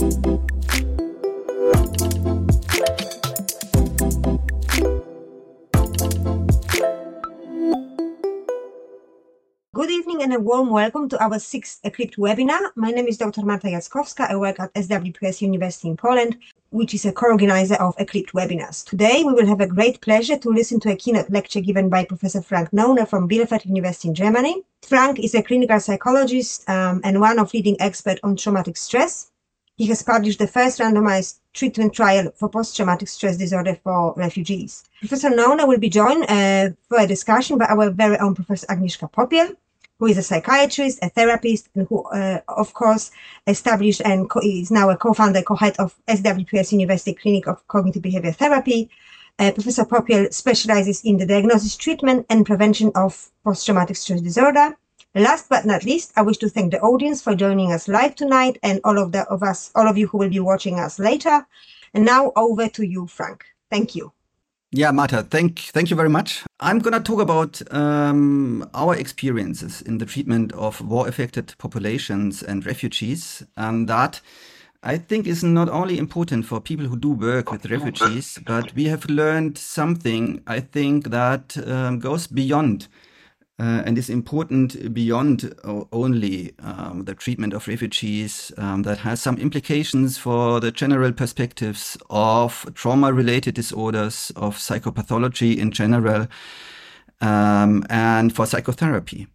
Good evening and a warm welcome to our sixth EACLIPT webinar. My name is Dr. Marta Jackowska. I work at SWPS University in Poland, which is a co-organizer of EACLIPT webinars. Today, we will have a great pleasure to listen to a keynote lecture given by Professor Frank Neuner from Bielefeld University in Germany. Frank is a clinical psychologist um, and one of leading experts on traumatic stress. He has published the first randomized treatment trial for post-traumatic stress disorder for refugees. Professor Neuner will be joined uh, for a discussion by our very own Professor Agnieszka Popiel, who is a psychiatrist, a therapist, and who, uh, of course, established and co- is now a co-founder, co-head of SWPS University Clinic of Cognitive Behavior Therapy. Uh, Professor Popiel specializes in the diagnosis, treatment, and prevention of post-traumatic stress disorder. Last but not least, I wish to thank the audience for joining us live tonight, and all of the of us, all of you who will be watching us later. And now over to you, Frank. Thank you. Yeah, Marta, thank thank you very much. I'm gonna talk about um, our experiences in the treatment of war-affected populations and refugees, and that I think is not only important for people who do work with refugees, but we have learned something I think that um, goes beyond uh, and is important beyond only um, the treatment of refugees, um, that has some implications for the general perspectives of trauma related disorders, of psychopathology in general, um, and for psychotherapy.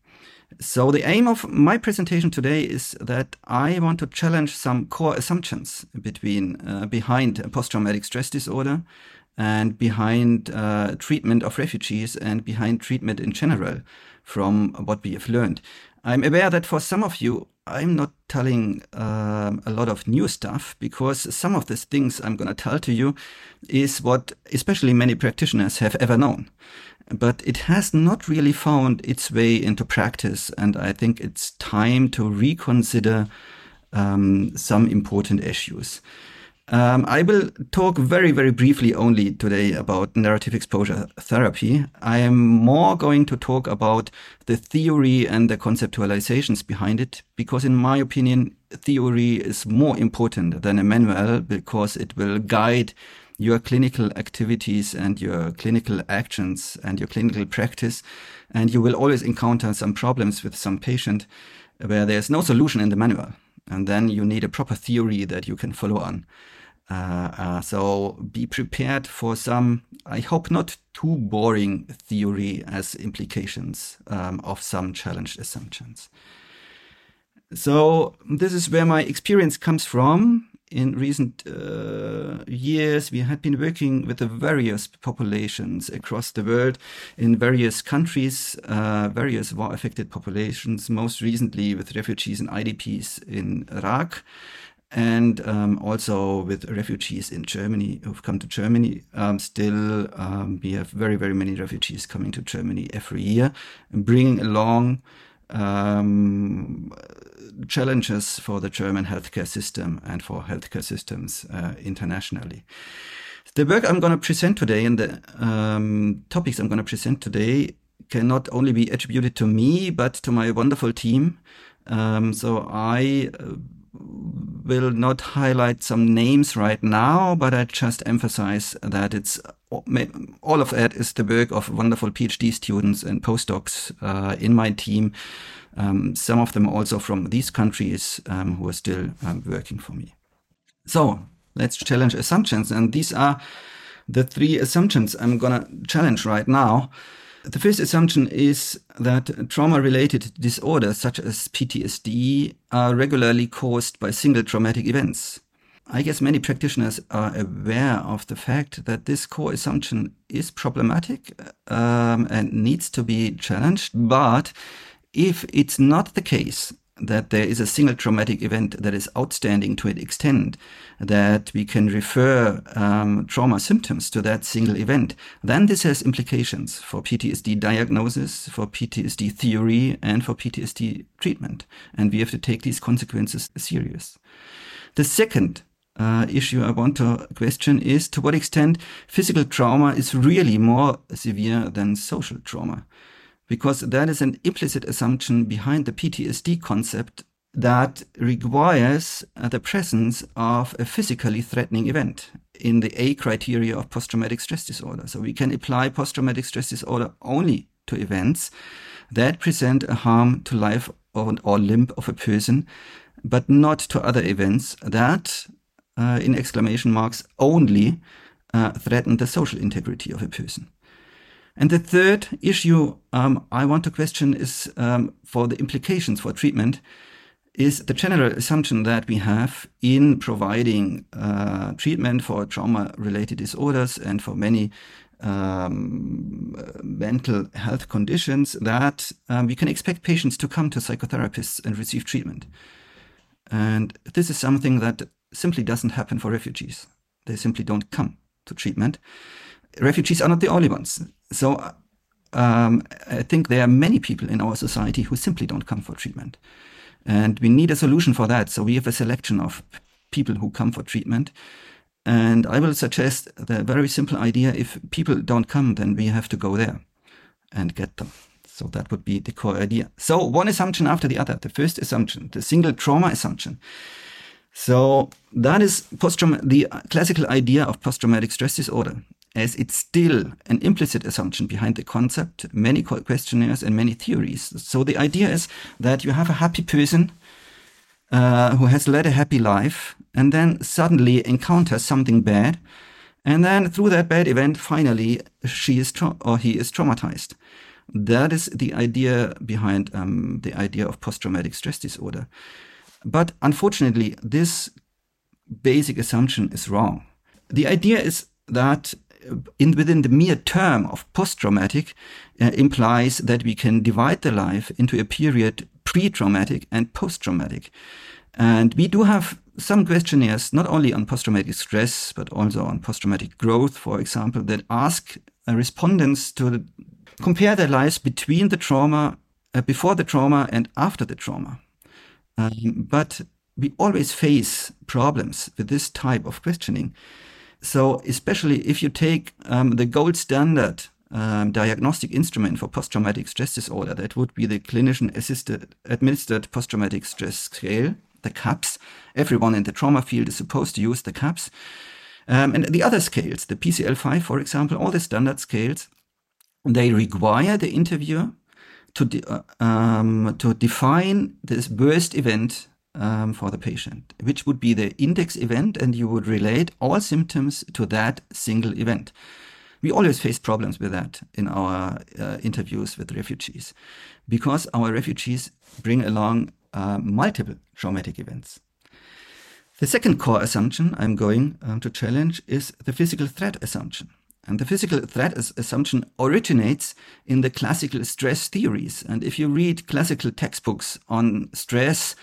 So, the aim of my presentation today is that I want to challenge some core assumptions between uh, behind post traumatic stress disorder and behind uh, treatment of refugees and behind treatment in general from what we have learned. I'm aware that for some of you, I'm not telling um, a lot of new stuff because some of these things I'm going to tell to you is what especially many practitioners have ever known. But it has not really found its way into practice. And I think it's time to reconsider um, some important issues. Um, I will talk very, very briefly only today about narrative exposure therapy. I am more going to talk about the theory and the conceptualizations behind it, because in my opinion, theory is more important than a manual because it will guide your clinical activities and your clinical actions and your clinical practice. And you will always encounter some problems with some patient where there's no solution in the manual. And then you need a proper theory that you can follow on. Uh, uh, so be prepared for some, I hope not too boring theory as implications um, of some challenged assumptions. So this is where my experience comes from. In recent uh, years, we had been working with the various populations across the world in various countries, uh, various war-affected populations, most recently with refugees and IDPs in Iraq and um, also with refugees in Germany who've come to Germany. Um, still, um, we have very, very many refugees coming to Germany every year and bringing along um, challenges for the German healthcare system and for healthcare systems uh, internationally. The work I'm going to present today and the um, topics I'm going to present today cannot only be attributed to me, but to my wonderful team. Um, so I uh, will not highlight some names right now, but I just emphasize that it's all of that is the work of wonderful PhD students and postdocs uh, in my team. Um, some of them also from these countries um, who are still um, working for me. So let's challenge assumptions. And these are the three assumptions I'm going to challenge right now. The first assumption is that trauma related disorders such as PTSD are regularly caused by single traumatic events. I guess many practitioners are aware of the fact that this core assumption is problematic um, and needs to be challenged. But if it's not the case that there is a single traumatic event that is outstanding to an extent that we can refer um, trauma symptoms to that single event, then this has implications for PTSD diagnosis, for PTSD theory, and for PTSD treatment. And we have to take these consequences serious. The second uh, issue I want to question is to what extent physical trauma is really more severe than social trauma because that is an implicit assumption behind the PTSD concept that requires uh, the presence of a physically threatening event in the A criteria of post-traumatic stress disorder. So we can apply post-traumatic stress disorder only to events that present a harm to life or, or limb of a person, but not to other events that, uh, in exclamation marks, only uh, threaten the social integrity of a person. And the third issue um, I want to question is um, for the implications for treatment is the general assumption that we have in providing uh, treatment for trauma related disorders and for many um, mental health conditions that um, we can expect patients to come to psychotherapists and receive treatment. And this is something that simply doesn't happen for refugees. They simply don't come to treatment. Refugees are not the only ones. So um, I think there are many people in our society who simply don't come for treatment. And we need a solution for that. So we have a selection of people who come for treatment. And I will suggest the very simple idea if people don't come, then we have to go there and get them. So that would be the core idea. So one assumption after the other. The first assumption, the single trauma assumption. So that is post the classical idea of post-traumatic stress disorder as it's still an implicit assumption behind the concept, many questionnaires and many theories. So the idea is that you have a happy person uh, who has led a happy life and then suddenly encounters something bad. And then through that bad event, finally, she is or he is traumatized. That is the idea behind um, the idea of post-traumatic stress disorder. But unfortunately, this basic assumption is wrong. The idea is that in within the mere term of post-traumatic uh, implies that we can divide the life into a period pre-traumatic and post-traumatic. And we do have some questionnaires, not only on post-traumatic stress, but also on post-traumatic growth, for example, that ask uh, respondents to compare their lives between the trauma, uh, before the trauma and after the trauma. Um, but we always face problems with this type of questioning so especially if you take um, the gold standard um, diagnostic instrument for post-traumatic stress disorder, that would be the clinician assisted administered post-traumatic stress scale, the CAPS. Everyone in the trauma field is supposed to use the CAPS. Um, and the other scales, the PCL5, for example, all the standard scales, they require the interviewer to, de uh, um, to define this worst event um, for the patient, which would be the index event, and you would relate all symptoms to that single event. We always face problems with that in our uh, interviews with refugees because our refugees bring along uh, multiple traumatic events. The second core assumption I'm going um, to challenge is the physical threat assumption. And the physical threat assumption originates in the classical stress theories. And if you read classical textbooks on stress,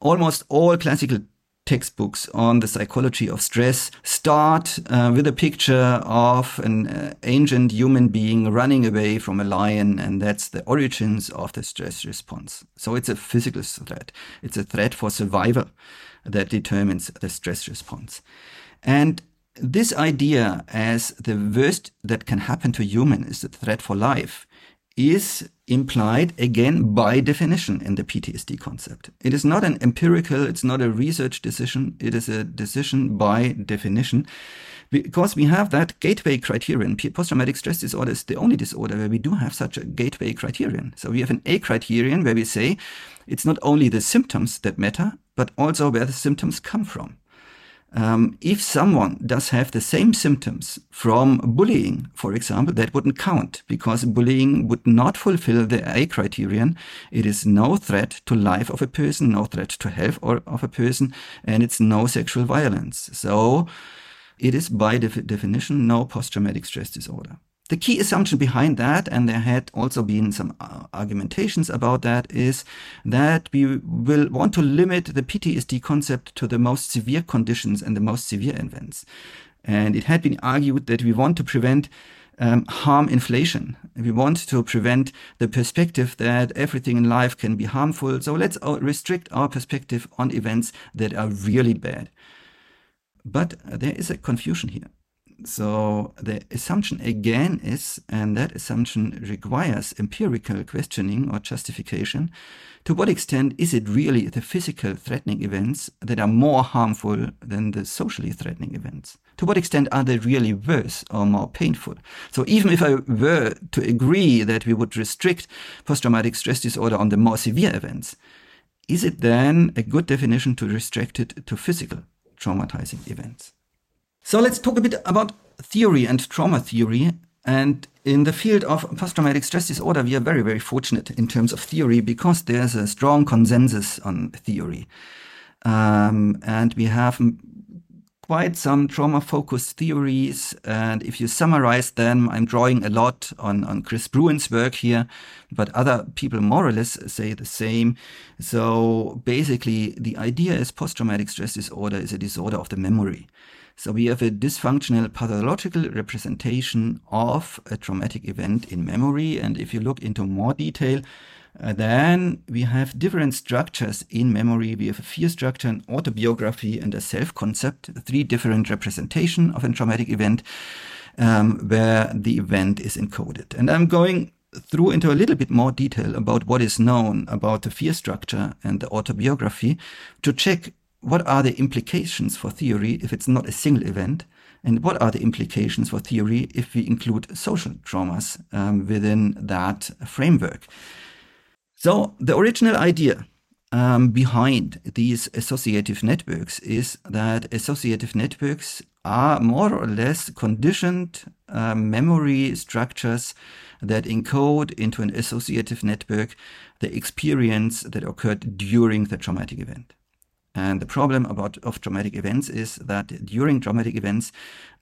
almost all classical textbooks on the psychology of stress start uh, with a picture of an uh, ancient human being running away from a lion, and that's the origins of the stress response. So it's a physical threat. It's a threat for survival that determines the stress response. And this idea as the worst that can happen to human is a threat for life is implied again by definition in the PTSD concept. It is not an empirical, it's not a research decision, it is a decision by definition. Because we have that gateway criterion. Post traumatic stress disorder is the only disorder where we do have such a gateway criterion. So we have an A criterion where we say it's not only the symptoms that matter, but also where the symptoms come from. Um, if someone does have the same symptoms from bullying, for example, that wouldn't count because bullying would not fulfill the A criterion. It is no threat to life of a person, no threat to health or, of a person, and it's no sexual violence. So it is by def definition no post-traumatic stress disorder. The key assumption behind that, and there had also been some uh, argumentations about that, is that we will want to limit the PTSD concept to the most severe conditions and the most severe events. And it had been argued that we want to prevent um, harm inflation. We want to prevent the perspective that everything in life can be harmful. So let's uh, restrict our perspective on events that are really bad. But there is a confusion here So the assumption again is, and that assumption requires empirical questioning or justification, to what extent is it really the physical threatening events that are more harmful than the socially threatening events? To what extent are they really worse or more painful? So even if I were to agree that we would restrict post-traumatic stress disorder on the more severe events, is it then a good definition to restrict it to physical traumatizing events? So let's talk a bit about theory and trauma theory. And in the field of post-traumatic stress disorder, we are very, very fortunate in terms of theory because there's a strong consensus on theory. Um, and we have quite some trauma-focused theories. And if you summarize them, I'm drawing a lot on, on Chris Brewin's work here, but other people more or less say the same. So basically, the idea is post-traumatic stress disorder is a disorder of the memory. So we have a dysfunctional pathological representation of a traumatic event in memory. And if you look into more detail, uh, then we have different structures in memory. We have a fear structure, an autobiography, and a self-concept, three different representation of a traumatic event um, where the event is encoded. And I'm going through into a little bit more detail about what is known about the fear structure and the autobiography to check what are the implications for theory if it's not a single event? And what are the implications for theory if we include social traumas um, within that framework? So the original idea um, behind these associative networks is that associative networks are more or less conditioned uh, memory structures that encode into an associative network the experience that occurred during the traumatic event. And the problem about of traumatic events is that during traumatic events,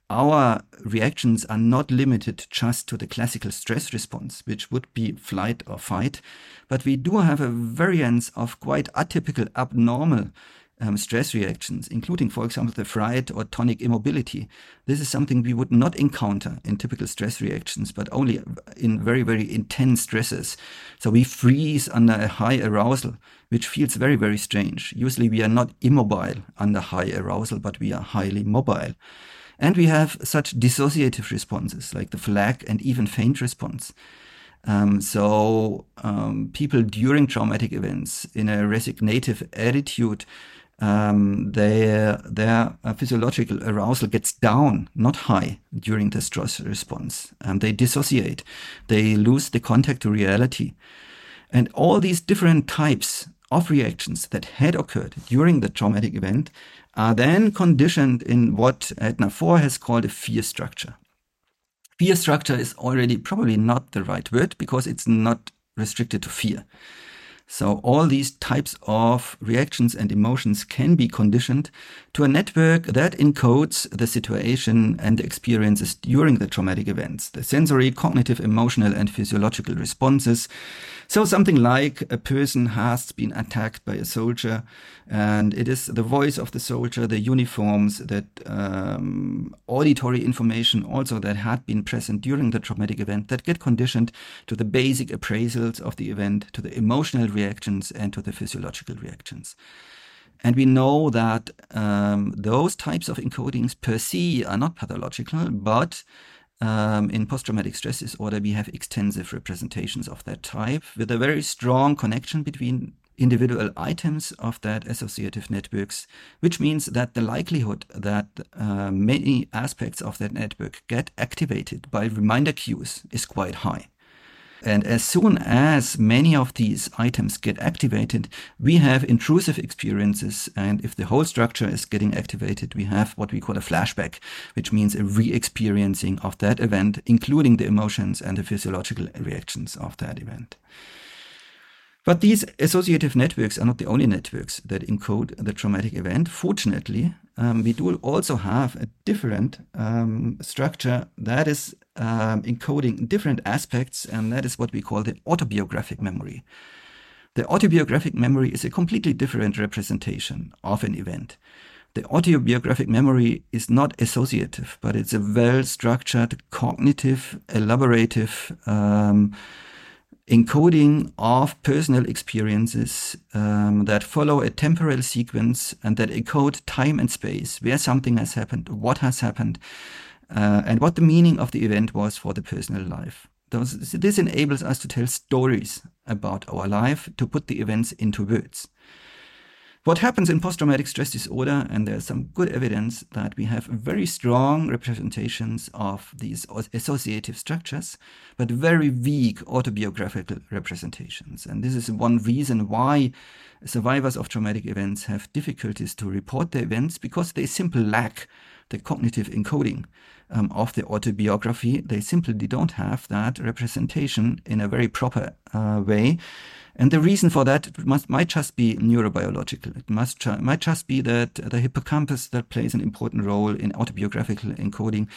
our reactions are not limited just to the classical stress response, which would be flight or fight, but we do have a variance of quite atypical, abnormal um, stress reactions, including, for example, the fright or tonic immobility. This is something we would not encounter in typical stress reactions, but only in very, very intense stresses. So we freeze under a high arousal, which feels very, very strange. Usually we are not immobile under high arousal, but we are highly mobile. And we have such dissociative responses like the flag and even faint response. Um, so um, people during traumatic events in a resignative attitude um, their their uh, physiological arousal gets down, not high, during the stress response. and they dissociate. They lose the contact to reality. And all these different types of reactions that had occurred during the traumatic event are then conditioned in what Edna Foa has called a fear structure. Fear structure is already probably not the right word because it's not restricted to fear. So all these types of reactions and emotions can be conditioned to a network that encodes the situation and the experiences during the traumatic events, the sensory, cognitive, emotional, and physiological responses. So something like a person has been attacked by a soldier, and it is the voice of the soldier, the uniforms, that um, auditory information also that had been present during the traumatic event that get conditioned to the basic appraisals of the event, to the emotional reactions, and to the physiological reactions. And we know that um, those types of encodings per se are not pathological, but um, in post-traumatic stress disorder, we have extensive representations of that type with a very strong connection between individual items of that associative networks, which means that the likelihood that uh, many aspects of that network get activated by reminder cues is quite high. And as soon as many of these items get activated, we have intrusive experiences. And if the whole structure is getting activated, we have what we call a flashback, which means a re-experiencing of that event, including the emotions and the physiological reactions of that event. But these associative networks are not the only networks that encode the traumatic event. Fortunately, um, we do also have a different um, structure that is um, encoding different aspects, and that is what we call the autobiographic memory. The autobiographic memory is a completely different representation of an event. The autobiographic memory is not associative, but it's a well structured, cognitive, elaborative um, encoding of personal experiences um, that follow a temporal sequence and that encode time and space, where something has happened, what has happened, uh, and what the meaning of the event was for the personal life. This enables us to tell stories about our life, to put the events into words. What happens in post-traumatic stress disorder, and there's some good evidence that we have very strong representations of these associative structures, but very weak autobiographical representations. And this is one reason why survivors of traumatic events have difficulties to report their events because they simply lack the cognitive encoding um, of the autobiography. They simply don't have that representation in a very proper uh, way. And the reason for that must, might just be neurobiological. It must might just be that the hippocampus that plays an important role in autobiographical encoding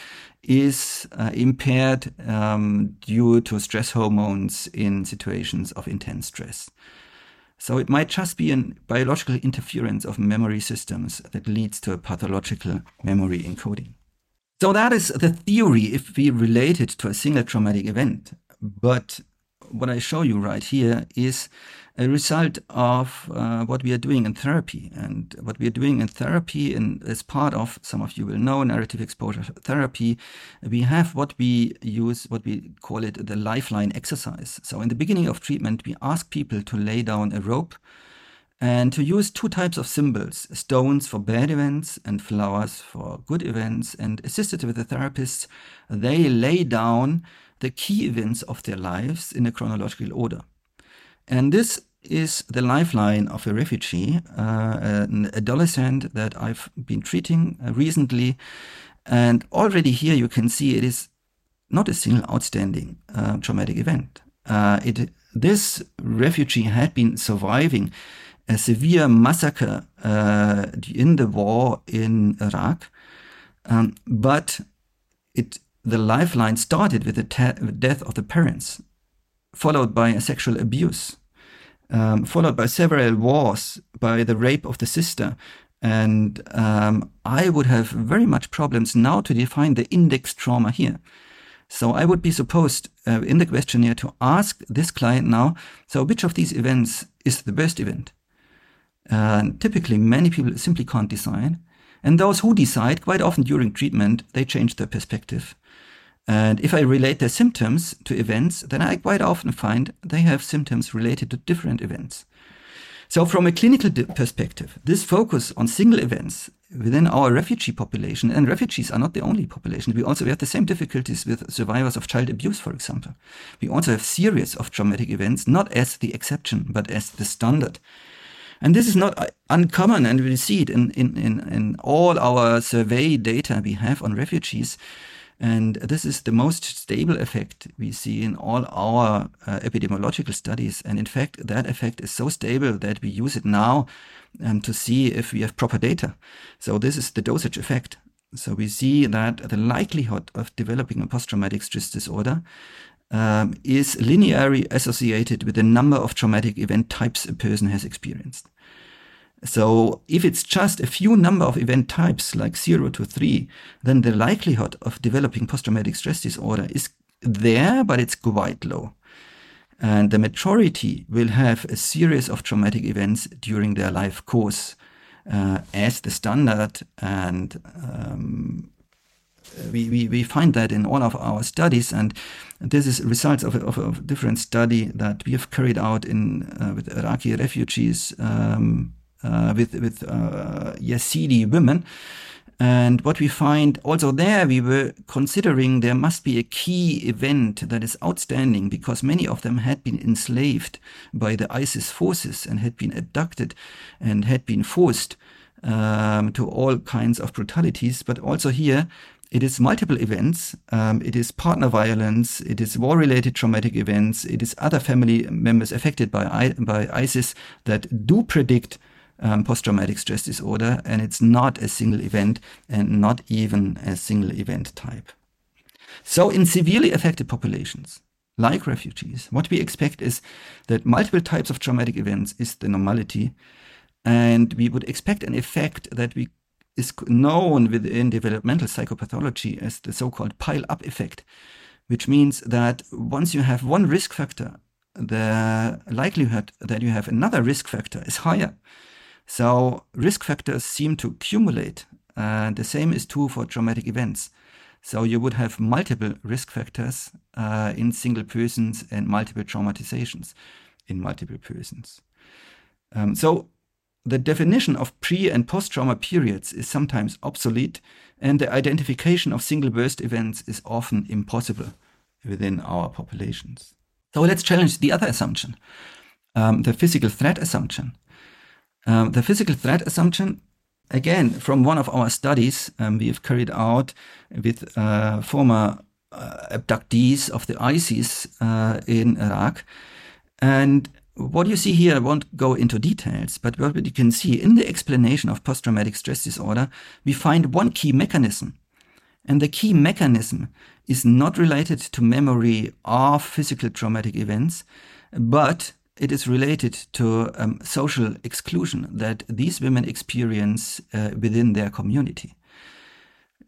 is uh, impaired um, due to stress hormones in situations of intense stress. So it might just be a biological interference of memory systems that leads to a pathological memory encoding. So that is the theory if we relate it to a single traumatic event. But what I show you right here is a result of uh, what we are doing in therapy. And what we are doing in therapy, and as part of some of you will know, narrative exposure therapy, we have what we use, what we call it the lifeline exercise. So in the beginning of treatment, we ask people to lay down a rope and to use two types of symbols stones for bad events and flowers for good events. And assisted with the therapists, they lay down the key events of their lives in a chronological order. And this is the lifeline of a refugee, uh, an adolescent that I've been treating uh, recently. And already here you can see it is not a single outstanding uh, traumatic event. Uh, it, this refugee had been surviving a severe massacre uh, in the war in Iraq, um, but it the lifeline started with the death of the parents, followed by a sexual abuse, um, followed by several wars, by the rape of the sister. And um, I would have very much problems now to define the index trauma here. So I would be supposed uh, in the questionnaire to ask this client now, so which of these events is the best event? And typically, many people simply can't decide. And those who decide, quite often during treatment, they change their perspective. And if I relate their symptoms to events, then I quite often find they have symptoms related to different events. So from a clinical perspective, this focus on single events within our refugee population, and refugees are not the only population. We also we have the same difficulties with survivors of child abuse, for example. We also have series of traumatic events, not as the exception, but as the standard. And this is not uh, uncommon, and we see it in, in, in, in all our survey data we have on refugees and this is the most stable effect we see in all our uh, epidemiological studies. And in fact, that effect is so stable that we use it now um, to see if we have proper data. So this is the dosage effect. So we see that the likelihood of developing a post-traumatic stress disorder um, is linearly associated with the number of traumatic event types a person has experienced. So if it's just a few number of event types like zero to three, then the likelihood of developing post-traumatic stress disorder is there, but it's quite low. And the majority will have a series of traumatic events during their life course uh, as the standard. And um, we, we, we find that in all of our studies. And this is results of a, of a different study that we have carried out in uh, with Iraqi refugees um, with with uh, Yazidi women. And what we find also there, we were considering there must be a key event that is outstanding because many of them had been enslaved by the ISIS forces and had been abducted and had been forced um, to all kinds of brutalities. But also here, it is multiple events. Um, it is partner violence. It is war-related traumatic events. It is other family members affected by by ISIS that do predict um, post-traumatic stress disorder, and it's not a single event and not even a single event type. So in severely affected populations, like refugees, what we expect is that multiple types of traumatic events is the normality, and we would expect an effect that we is known within developmental psychopathology as the so-called pile-up effect, which means that once you have one risk factor, the likelihood that you have another risk factor is higher. So risk factors seem to accumulate. And the same is true for traumatic events. So you would have multiple risk factors uh, in single persons and multiple traumatizations in multiple persons. Um, so the definition of pre and post trauma periods is sometimes obsolete, and the identification of single burst events is often impossible within our populations. So let's challenge the other assumption, um, the physical threat assumption. Um, the physical threat assumption, again, from one of our studies um, we have carried out with uh, former uh, abductees of the ISIS uh, in Iraq. And what you see here, I won't go into details, but what you can see in the explanation of post traumatic stress disorder, we find one key mechanism. And the key mechanism is not related to memory of physical traumatic events, but it is related to um, social exclusion that these women experience uh, within their community.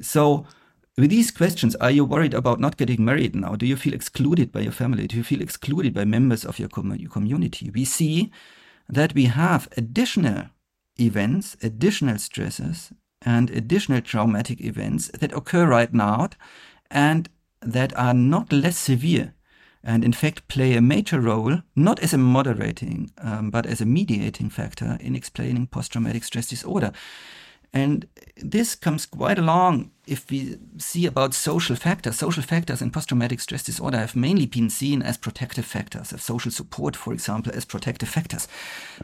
So, with these questions, are you worried about not getting married now? Do you feel excluded by your family? Do you feel excluded by members of your, com- your community? We see that we have additional events, additional stresses, and additional traumatic events that occur right now and that are not less severe and in fact play a major role, not as a moderating, um, but as a mediating factor in explaining post traumatic stress disorder. And this comes quite along if we see about social factors. Social factors in post traumatic stress disorder have mainly been seen as protective factors, of social support, for example, as protective factors.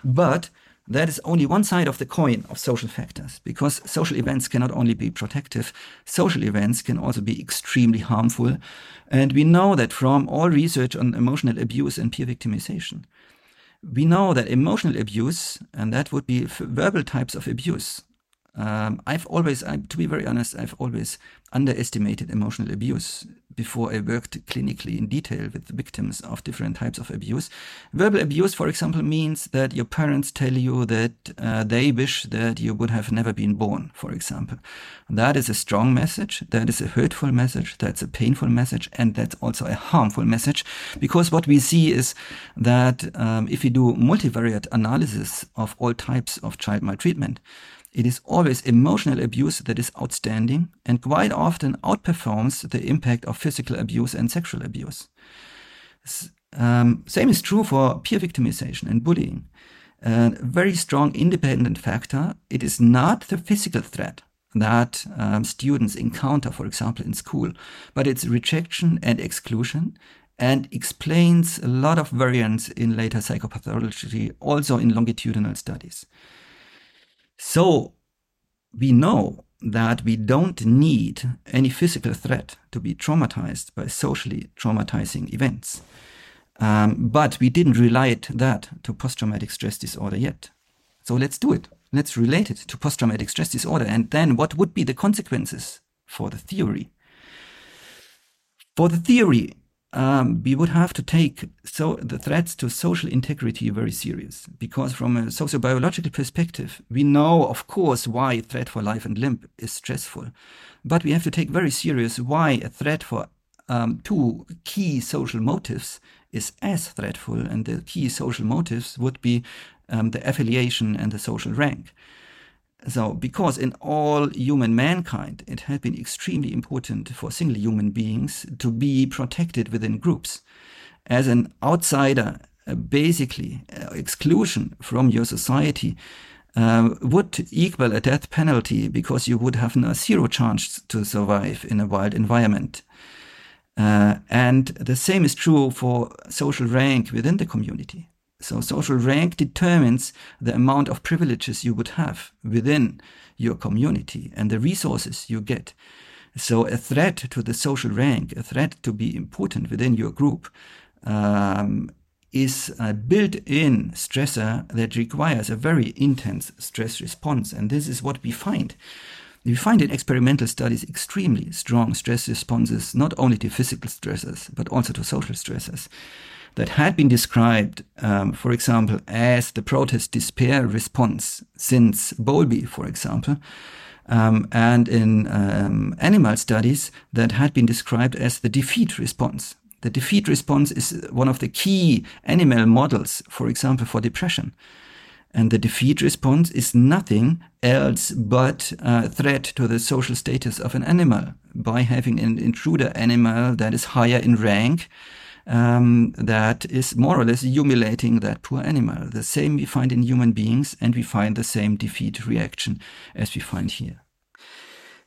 But that is only one side of the coin of social factors, because social events cannot only be protective, social events can also be extremely harmful. And we know that from all research on emotional abuse and peer victimization. We know that emotional abuse, and that would be verbal types of abuse, um, I've always, I, to be very honest, I've always underestimated emotional abuse before I worked clinically in detail with victims of different types of abuse. Verbal abuse, for example, means that your parents tell you that uh, they wish that you would have never been born, for example. That is a strong message. That is a hurtful message. That's a painful message. And that's also a harmful message because what we see is that um, if we do multivariate analysis of all types of child maltreatment, it is always emotional abuse that is outstanding and quite often outperforms the impact of physical abuse and sexual abuse. Um, same is true for peer victimization and bullying. A very strong independent factor, it is not the physical threat that um, students encounter, for example, in school, but it's rejection and exclusion and explains a lot of variance in later psychopathology, also in longitudinal studies. So we know that we don't need any physical threat to be traumatized by socially traumatizing events. Um, but we didn't relate that to post traumatic stress disorder yet. So let's do it. Let's relate it to post traumatic stress disorder. And then what would be the consequences for the theory? For the theory, um, we would have to take so the threats to social integrity very serious. Because from a sociobiological perspective we know of course why a threat for life and limb is stressful. But we have to take very serious why a threat for um, two key social motives is as threatful and the key social motives would be um, the affiliation and the social rank so, because in all human mankind, it had been extremely important for single human beings to be protected within groups. As an outsider, uh, basically, uh, exclusion from your society uh, would equal a death penalty because you would have no zero chance to survive in a wild environment. Uh, and the same is true for social rank within the community. So social rank determines the amount of privileges you would have within your community and the resources you get. So a threat to the social rank, a threat to be important within your group, um, is a built-in stressor that requires a very intense stress response. And this is what we find. We find in experimental studies extremely strong stress responses, not only to physical stresses, but also to social stresses that had been described, um, for example, as the protest despair response since Bowlby, for example, um, and in um, animal studies that had been described as the defeat response. The defeat response is one of the key animal models, for example, for depression. And the defeat response is nothing else but a threat to the social status of an animal, by having an intruder animal that is higher in rank, um, that is more or less humiliating that poor animal. The same we find in human beings, and we find the same defeat reaction as we find here.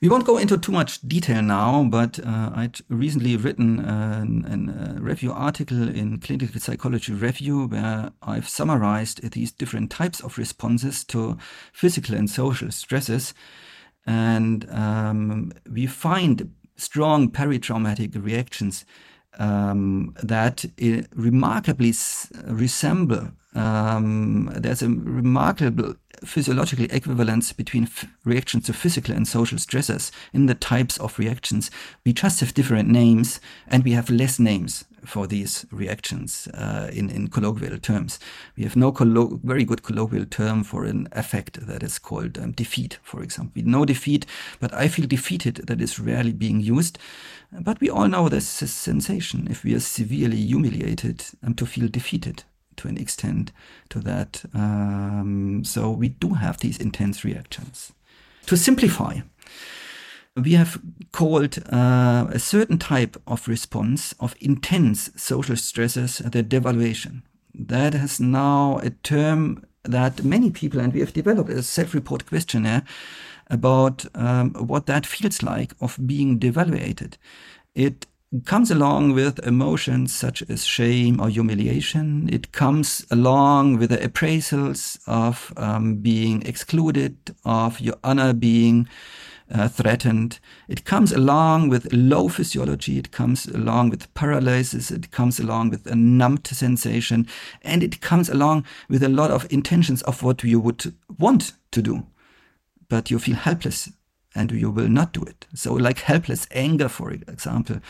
We won't go into too much detail now, but uh, I'd recently written a review article in Clinical Psychology Review where I've summarized these different types of responses to physical and social stresses. And um, we find strong peritraumatic reactions um, that remarkably resemble. Um, there's a remarkable physiological equivalence between reactions to physical and social stressors in the types of reactions. We just have different names and we have less names for these reactions uh, in, in colloquial terms. We have no collo- very good colloquial term for an effect that is called um, defeat, for example. We know defeat, but I feel defeated that is rarely being used. But we all know this sensation if we are severely humiliated um, to feel defeated to an extent to that. Um, so we do have these intense reactions. To simplify, we have called uh, a certain type of response of intense social stresses the devaluation. That is now a term that many people, and we have developed a self-report questionnaire about um, what that feels like of being devaluated. It comes along with emotions such as shame or humiliation. It comes along with the appraisals of um, being excluded, of your honor being uh, threatened. It comes along with low physiology. It comes along with paralysis. It comes along with a numbed sensation. And it comes along with a lot of intentions of what you would want to do. But you feel helpless and you will not do it. So, like helpless anger, for example,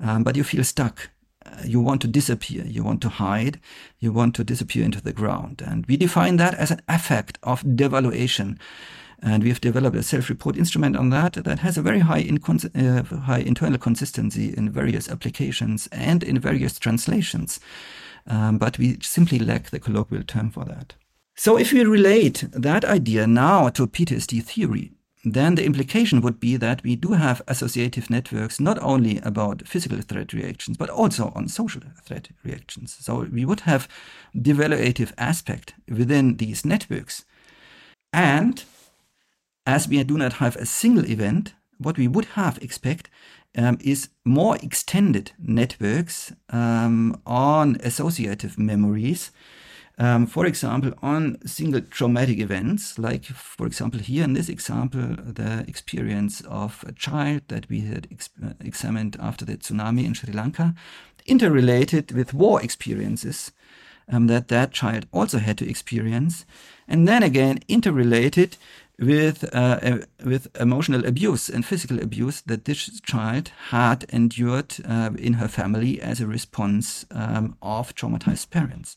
um, but you feel stuck. Uh, you want to disappear, you want to hide, you want to disappear into the ground. And we define that as an effect of devaluation. And we have developed a self-report instrument on that that has a very high, uh, high internal consistency in various applications and in various translations. Um, but we simply lack the colloquial term for that. So if we relate that idea now to PTSD theory, then the implication would be that we do have associative networks not only about physical threat reactions, but also on social threat reactions. So we would have devaluative aspect within these networks. And as we do not have a single event, what we would have expect um, is more extended networks um, on associative memories um, for example, on single traumatic events, like, for example, here in this example, the experience of a child that we had ex uh, examined after the tsunami in Sri Lanka, interrelated with war experiences um, that that child also had to experience, and then again interrelated with uh, uh, with emotional abuse and physical abuse that this child had endured uh, in her family as a response um, of traumatized parents.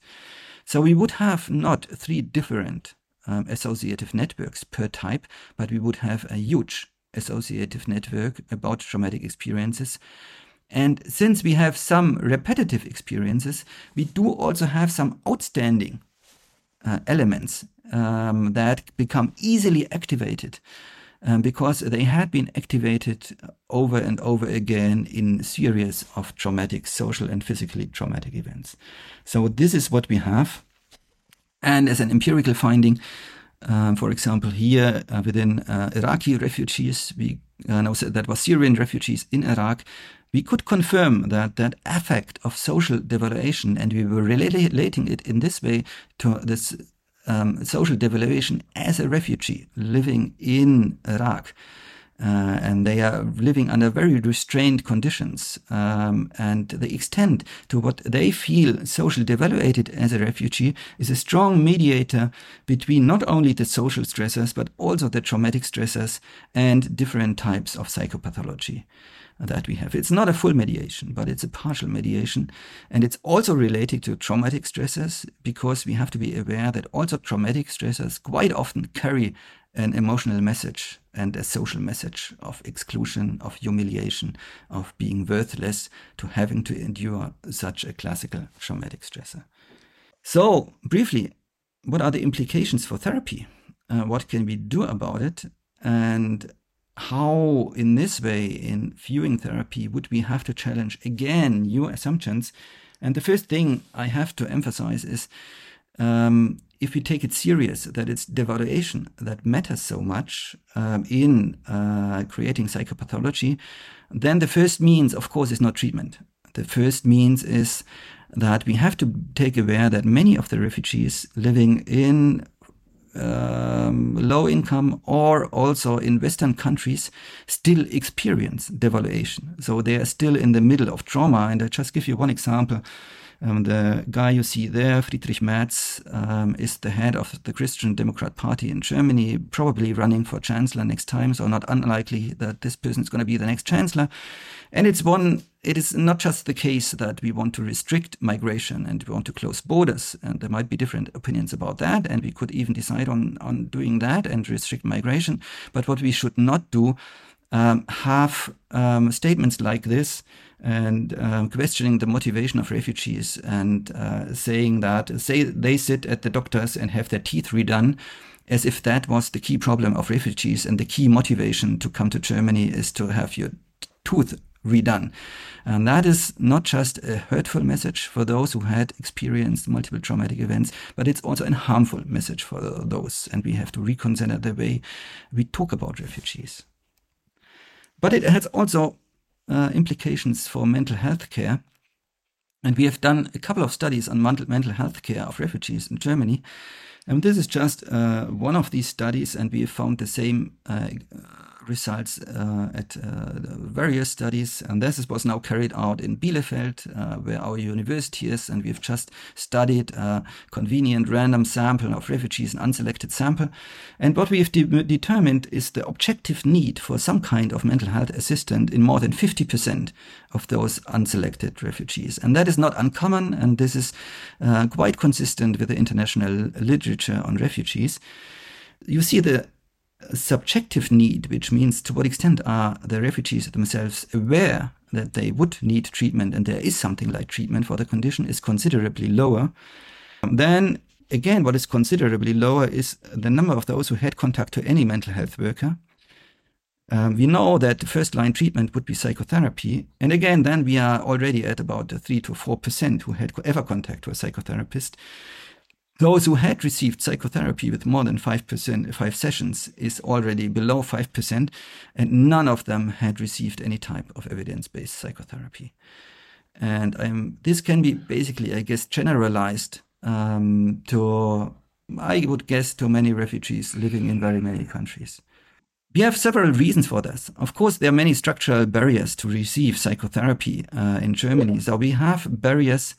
So we would have not three different um, associative networks per type, but we would have a huge associative network about traumatic experiences. And since we have some repetitive experiences, we do also have some outstanding uh, elements um, that become easily activated um, because they had been activated over and over again in series of traumatic social and physically traumatic events. So this is what we have. And as an empirical finding, um, for example, here uh, within uh, Iraqi refugees, we uh, know that was Syrian refugees in Iraq, we could confirm that that effect of social devaluation, and we were relating it in this way to this um, social devaluation as a refugee living in Iraq. Uh, and they are living under very restrained conditions. Um, and the extent to what they feel socially devaluated as a refugee is a strong mediator between not only the social stressors, but also the traumatic stressors and different types of psychopathology that we have. It's not a full mediation, but it's a partial mediation. And it's also related to traumatic stressors because we have to be aware that also traumatic stressors quite often carry an emotional message and a social message of exclusion, of humiliation, of being worthless to having to endure such a classical traumatic stressor. So, briefly, what are the implications for therapy? Uh, what can we do about it? And how, in this way, in viewing therapy, would we have to challenge again new assumptions? And the first thing I have to emphasize is um, if we take it serious that it's devaluation that matters so much um, in uh, creating psychopathology, then the first means, of course, is not treatment. The first means is that we have to take aware that many of the refugees living in um, low income or also in Western countries still experience devaluation. So they are still in the middle of trauma. And I just give you one example. Um, the guy you see there, Friedrich Merz, um, is the head of the Christian Democrat Party in Germany, probably running for chancellor next time. So not unlikely that this person is going to be the next chancellor. And it's one, it is not just the case that we want to restrict migration and we want to close borders. And there might be different opinions about that. And we could even decide on, on doing that and restrict migration. But what we should not do, um, have um, statements like this and um, questioning the motivation of refugees and uh, saying that say they sit at the doctors and have their teeth redone as if that was the key problem of refugees and the key motivation to come to Germany is to have your tooth redone. And that is not just a hurtful message for those who had experienced multiple traumatic events, but it's also a harmful message for those. And we have to reconsider the way we talk about refugees. But it has also uh, implications for mental health care. And we have done a couple of studies on mental health care of refugees in Germany. And this is just uh, one of these studies, and we have found the same uh, results uh, at uh, various studies. And this was now carried out in Bielefeld, uh, where our university is. And we've just studied a convenient random sample of refugees, an unselected sample. And what we have de determined is the objective need for some kind of mental health assistant in more than 50% of those unselected refugees. And that is not uncommon. And this is uh, quite consistent with the international literature on refugees. You see the subjective need, which means to what extent are the refugees themselves aware that they would need treatment and there is something like treatment for the condition, is considerably lower. Then again, what is considerably lower is the number of those who had contact to any mental health worker. Um, we know that the first line treatment would be psychotherapy. And again, then we are already at about 3 to 4% who had ever contact to a psychotherapist. Those who had received psychotherapy with more than 5%, five sessions is already below 5%, and none of them had received any type of evidence-based psychotherapy. And um, this can be basically, I guess, generalized um, to, I would guess, to many refugees living in very many countries. We have several reasons for this. Of course, there are many structural barriers to receive psychotherapy uh, in Germany. So we have barriers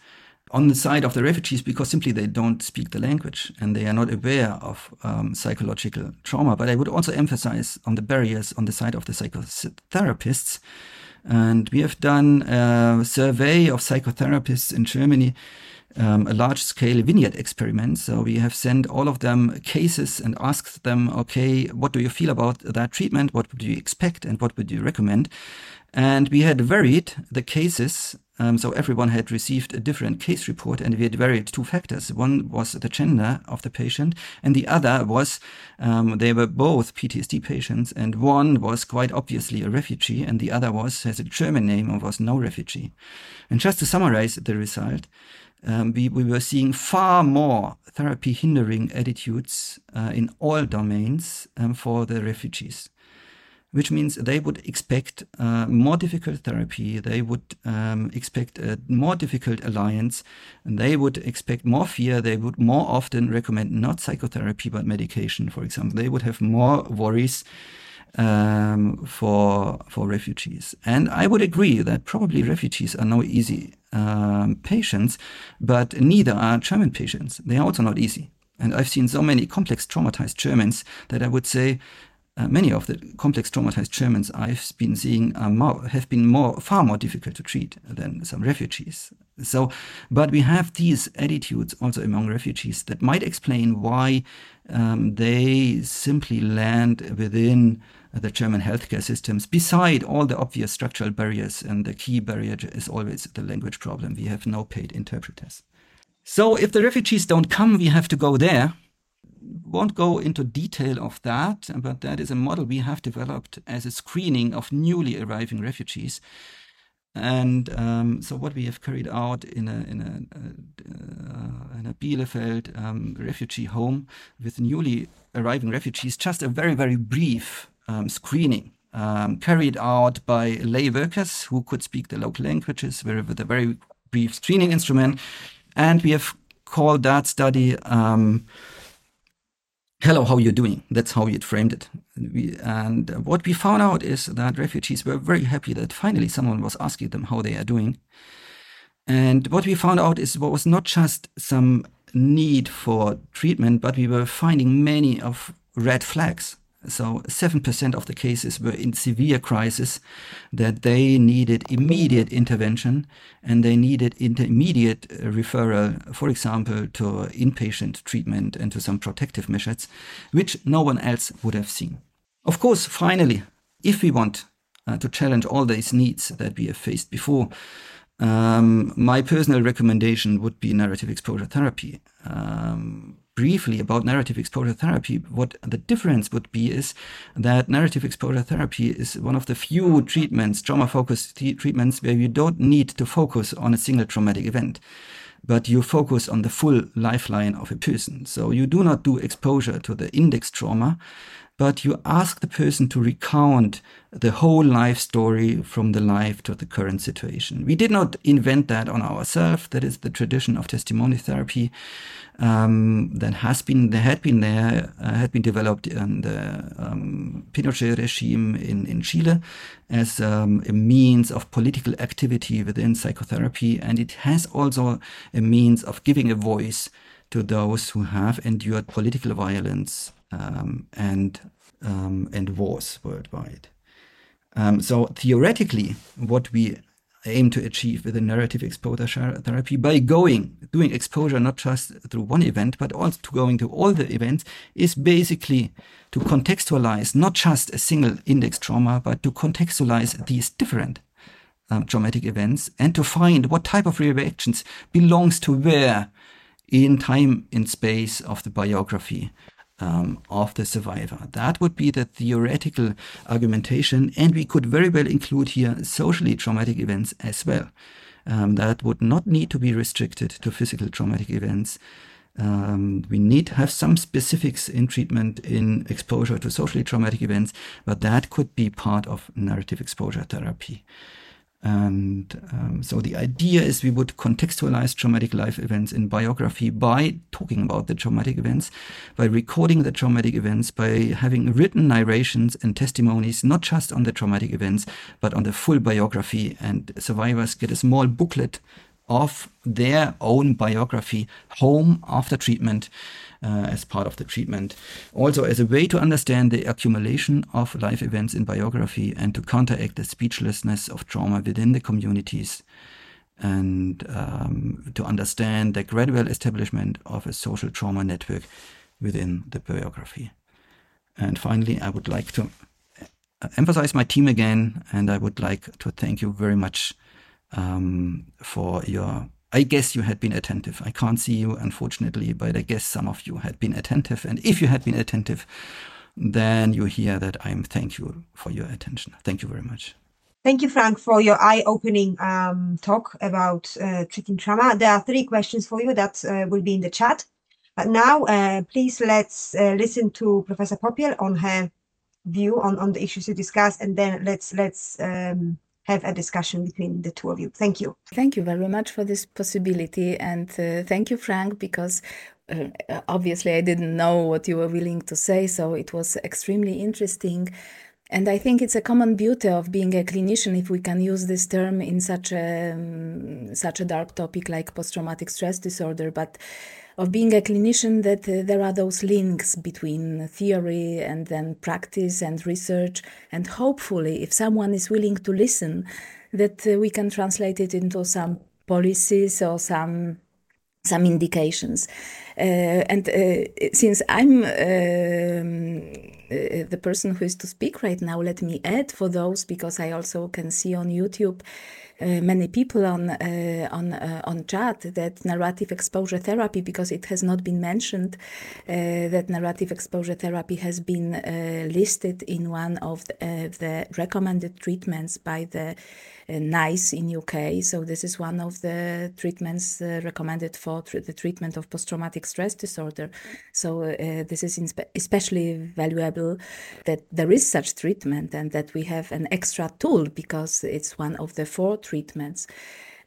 on the side of the refugees because simply they don't speak the language and they are not aware of um, psychological trauma. But I would also emphasize on the barriers on the side of the psychotherapists. And we have done a survey of psychotherapists in Germany, um, a large scale vignette experiment. So we have sent all of them cases and asked them, okay, what do you feel about that treatment? What would you expect and what would you recommend? And we had varied the cases um, so everyone had received a different case report and we had varied two factors. One was the gender of the patient and the other was um, they were both PTSD patients and one was quite obviously a refugee and the other was has a German name and was no refugee. And just to summarize the result, um, we, we were seeing far more therapy hindering attitudes uh, in all domains um, for the refugees which means they would expect uh, more difficult therapy, they would um, expect a more difficult alliance, and they would expect more fear, they would more often recommend not psychotherapy but medication, for example. They would have more worries um, for for refugees. And I would agree that probably refugees are no easy um, patients, but neither are German patients. They are also not easy. And I've seen so many complex traumatized Germans that I would say uh, many of the complex traumatized Germans I've been seeing more, have been more, far more difficult to treat than some refugees. So, but we have these attitudes also among refugees that might explain why um, they simply land within the German healthcare systems, beside all the obvious structural barriers. And the key barrier is always the language problem. We have no paid interpreters. So if the refugees don't come, we have to go there won't go into detail of that, but that is a model we have developed as a screening of newly arriving refugees. And um, so, what we have carried out in a in a, uh, in a Bielefeld um, refugee home with newly arriving refugees, just a very very brief um, screening um, carried out by lay workers who could speak the local languages, with a very brief screening instrument, and we have called that study um, hello, how you doing? That's how we framed it. We, and what we found out is that refugees were very happy that finally someone was asking them how they are doing. And what we found out is what was not just some need for treatment, but we were finding many of red flags so 7% of the cases were in severe crisis that they needed immediate intervention and they needed intermediate uh, referral, for example, to inpatient treatment and to some protective measures, which no one else would have seen. Of course, finally, if we want uh, to challenge all these needs that we have faced before, um, my personal recommendation would be narrative exposure therapy. Um, briefly about narrative exposure therapy, what the difference would be is that narrative exposure therapy is one of the few treatments, trauma focused treatments, where you don't need to focus on a single traumatic event but you focus on the full lifeline of a person. So you do not do exposure to the index trauma, but you ask the person to recount the whole life story from the life to the current situation. We did not invent that on ourselves. That is the tradition of testimony therapy um, that has been there had been there uh, had been developed in the um, Pinochet regime in in Chile as um, a means of political activity within psychotherapy, and it has also a means of giving a voice to those who have endured political violence um, and um, and wars worldwide. Um, so theoretically, what we aim to achieve with a narrative exposure therapy by going doing exposure not just through one event but also to going to all the events is basically to contextualize not just a single index trauma but to contextualize these different um, traumatic events and to find what type of reactions belongs to where in time in space of the biography um, of the survivor. That would be the theoretical argumentation, and we could very well include here socially traumatic events as well. Um, that would not need to be restricted to physical traumatic events. Um, we need to have some specifics in treatment in exposure to socially traumatic events, but that could be part of narrative exposure therapy. And um, so the idea is we would contextualize traumatic life events in biography by talking about the traumatic events, by recording the traumatic events, by having written narrations and testimonies, not just on the traumatic events, but on the full biography. And survivors get a small booklet of their own biography home after treatment uh, as part of the treatment. Also, as a way to understand the accumulation of life events in biography and to counteract the speechlessness of trauma within the communities and um, to understand the gradual establishment of a social trauma network within the biography. And finally, I would like to uh, emphasize my team again, and I would like to thank you very much um, for your I guess you had been attentive. I can't see you, unfortunately, but I guess some of you had been attentive. And if you had been attentive, then you hear that I'm thank you for your attention. Thank you very much. Thank you, Frank, for your eye-opening um, talk about uh, treating trauma. There are three questions for you that uh, will be in the chat. But now, uh, please let's uh, listen to Professor Popiel on her view on, on the issues you discussed, and then let's let's um, have a discussion between the two of you. Thank you. Thank you very much for this possibility. And uh, thank you, Frank, because uh, obviously I didn't know what you were willing to say. So it was extremely interesting. And I think it's a common beauty of being a clinician, if we can use this term in such a um, such a dark topic like post-traumatic stress disorder. But of being a clinician that uh, there are those links between theory and then practice and research. And hopefully if someone is willing to listen that uh, we can translate it into some policies or some some indications. Uh, and uh, since I'm um, uh, the person who is to speak right now, let me add for those because I also can see on YouTube many people on uh, on uh, on chat that narrative exposure therapy, because it has not been mentioned, that narrative exposure therapy has been listed in one of the, the recommended treatments by the NICE in UK. So this is one of the treatments uh, recommended for tr the treatment of post-traumatic stress disorder. So uh, this is especially valuable that there is such treatment and that we have an extra tool because it's one of the four treatments.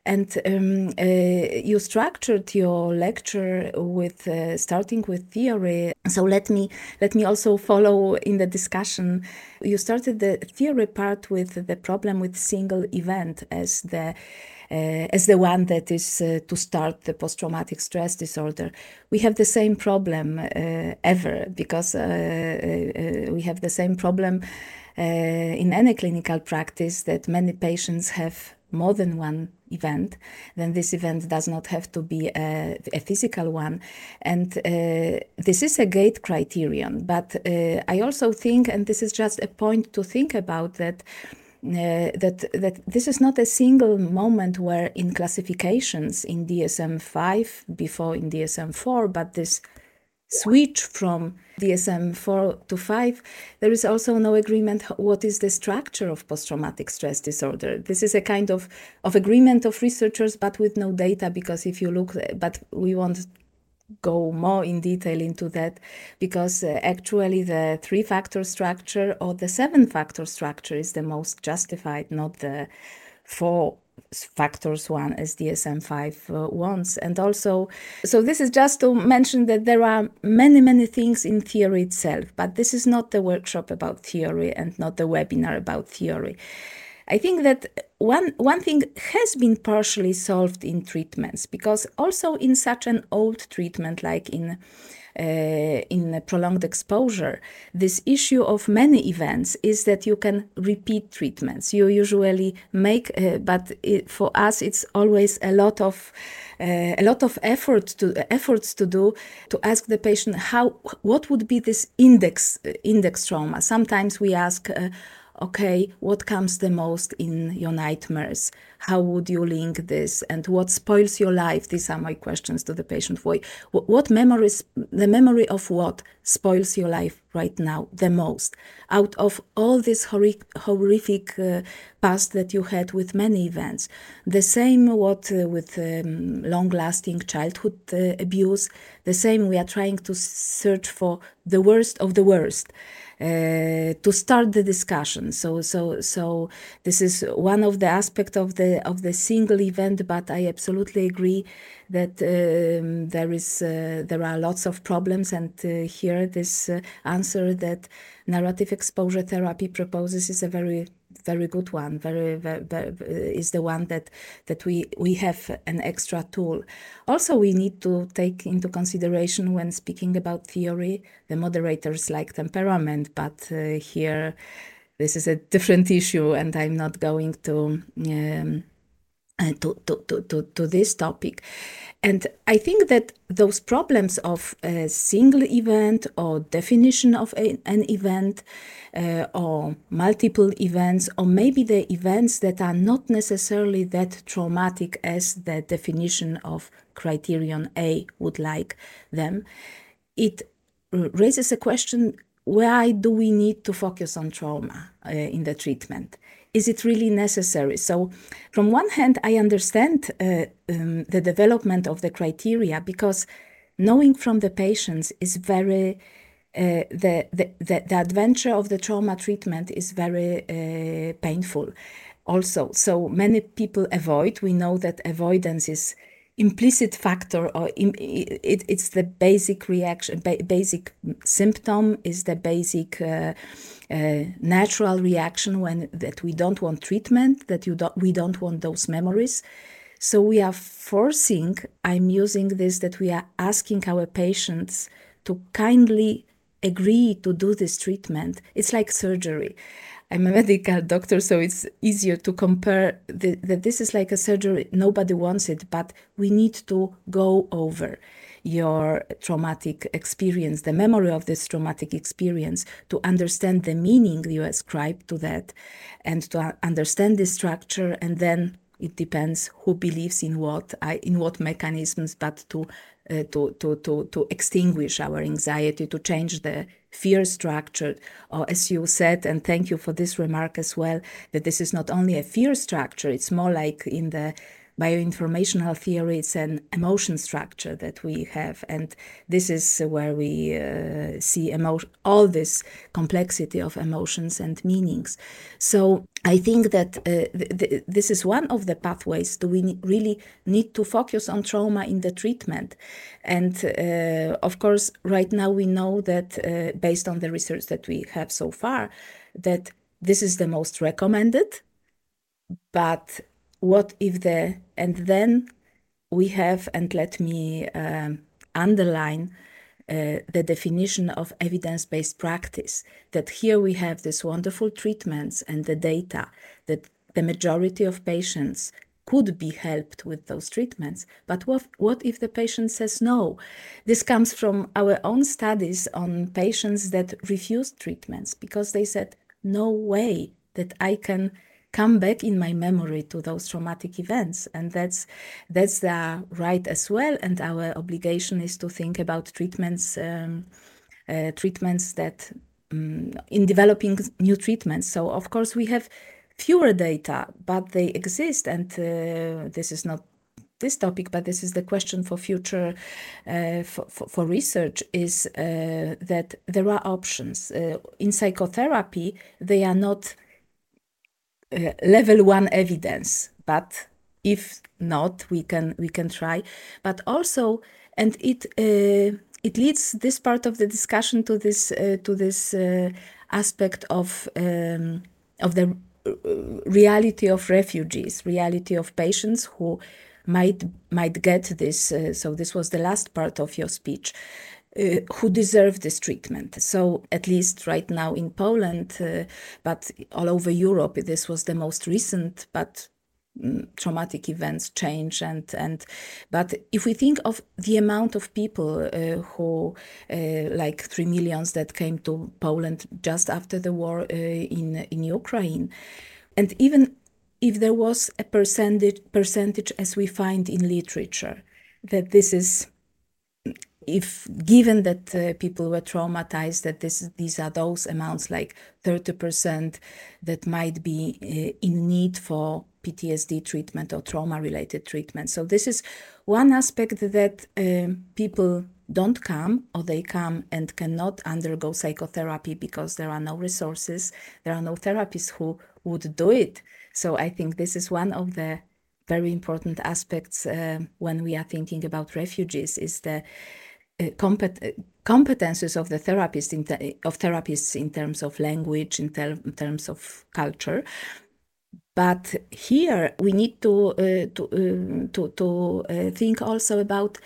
And um, uh, you structured your lecture with uh, starting with theory. So let me let me also follow in the discussion. You started the theory part with the problem with single event as the uh, as the one that is uh, to start the post-traumatic stress disorder. We have the same problem uh, ever because uh, uh, we have the same problem uh, in any clinical practice that many patients have more than one event, then this event does not have to be a, a physical one. And uh, this is a gate criterion. But uh, I also think, and this is just a point to think about, that. Uh, that that this is not a single moment where in classifications in DSM 5 before in DSM 4 but this switch from DSM 4 to 5, there is also no agreement what is the structure of post-traumatic stress disorder. This is a kind of, of agreement of researchers, but with no data, because if you look, but we won't go more in detail into that because uh, actually the three factor structure or the seven factor structure is the most justified, not the four factors one as DSM-5 uh, wants. And also, so this is just to mention that there are many, many things in theory itself, but this is not the workshop about theory and not the webinar about theory. I think that one, one thing has been partially solved in treatments because also in such an old treatment like in in prolonged exposure, this issue of many events is that you can repeat treatments. You usually make, uh, but it, for us, it's always a lot of uh, a lot of effort to efforts to do to ask the patient how what would be this index index trauma. Sometimes we ask okay, what comes the most in your nightmares? How would you link this? And what spoils your life? These are my questions to the patient. What memories, the memory of what spoils your life right now the most? Out of all this horrific, horrific uh, past that you had with many events. The same what uh, with um, long-lasting childhood uh, abuse. The same we are trying to search for the worst of the worst. Uh, to start the discussion. So, so, so this is one of the aspects of the of the single event. But I absolutely agree that um, there is uh, there are lots of problems, and uh, here this uh, answer that narrative exposure therapy proposes is a very very good one. Very, very, very, is the one that that we we have an extra tool. Also, we need to take into consideration when speaking about theory, the moderators like temperament, but uh, here this is a different issue, and I'm not going to. Um, uh, to, to, to, to, this topic. And I think that those problems of a single event or definition of a, an event uh, or multiple events, or maybe the events that are not necessarily that traumatic as the definition of criterion A would like them, it raises a question why do we need to focus on trauma uh, in the treatment? Is it really necessary? So, from one hand, I understand uh, um, the development of the criteria because knowing from the patients is very uh, the, the, the, the, adventure of the trauma treatment is very uh, painful also so many people avoid we know that avoidance is implicit factor or Im, it, it's the basic reaction ba basic symptom is the basic uh, uh, natural reaction when that we don't want treatment that you don't we don't want those memories so we are forcing i'm using this that we are asking our patients to kindly agree to do this treatment, it's like surgery. I'm a medical doctor, so it's easier to compare that this is like a surgery. Nobody wants it, but we need to go over. your traumatic experience, the memory of this traumatic experience, to understand the meaning you ascribe to that, and to understand the structure, and then it depends who believes in what, in what mechanisms, but to uh, to, to, to, to extinguish our anxiety, to change the fear structure. Or as you said, and thank you for this remark as well, that this is not only a fear structure, it's more like in the bioinformational theory, it's an emotion structure that we have. And this is where we uh, see emo- all this complexity of emotions and meanings. So I think that uh, th- th- this is one of the pathways. Do we ne- really need to focus on trauma in the treatment? And uh, of course, right now we know that uh, based on the research that we have so far, that this is the most recommended. But what if the and then we have and let me um, underline uh, the definition of evidence-based practice that here we have these wonderful treatments and the data that the majority of patients could be helped with those treatments. But what, what if the patient says no? This comes from our own studies on patients that refused treatments because they said, no way that I can come back in my memory to those traumatic events. And that's that's the right as well. And our obligation is to think about treatments um, uh, treatments that um, in developing new treatments. So of course we have fewer data but they exist. And uh, this is not this topic, but this is the question for future uh, for, for, research is uh, that there are options. Uh, in psychotherapy, they are not level one evidence, but if not, we can we can try. But also, and it uh, it leads this part of the discussion to this uh, to this uh, aspect of um, of the uh, reality of refugees, reality of patients who might might get this. Uh, so this was the last part of your speech uh, who deserve this treatment. So, at least right now in Poland, uh, but all over Europe, this was the most recent, but mm, traumatic events change and and but if we think of the amount of people uh, who uh, like 3 millions that came to Poland just after the war uh, in in Ukraine and even if there was a percentage percentage as we find in literature that this is if given that uh, people were traumatized that this these are those amounts like 30% that might be uh, in need for PTSD treatment or trauma related treatment. So this is one aspect that um, people don't come or they come and cannot undergo psychotherapy because there are no resources there are no therapists who would do it. So i think this is one of the very important aspects uh, when we are thinking about refugees is the compet uh, competences of the therapist in of therapists in terms of language, in, ter in terms of culture. But here we need to uh, to uh, to, to uh, think also about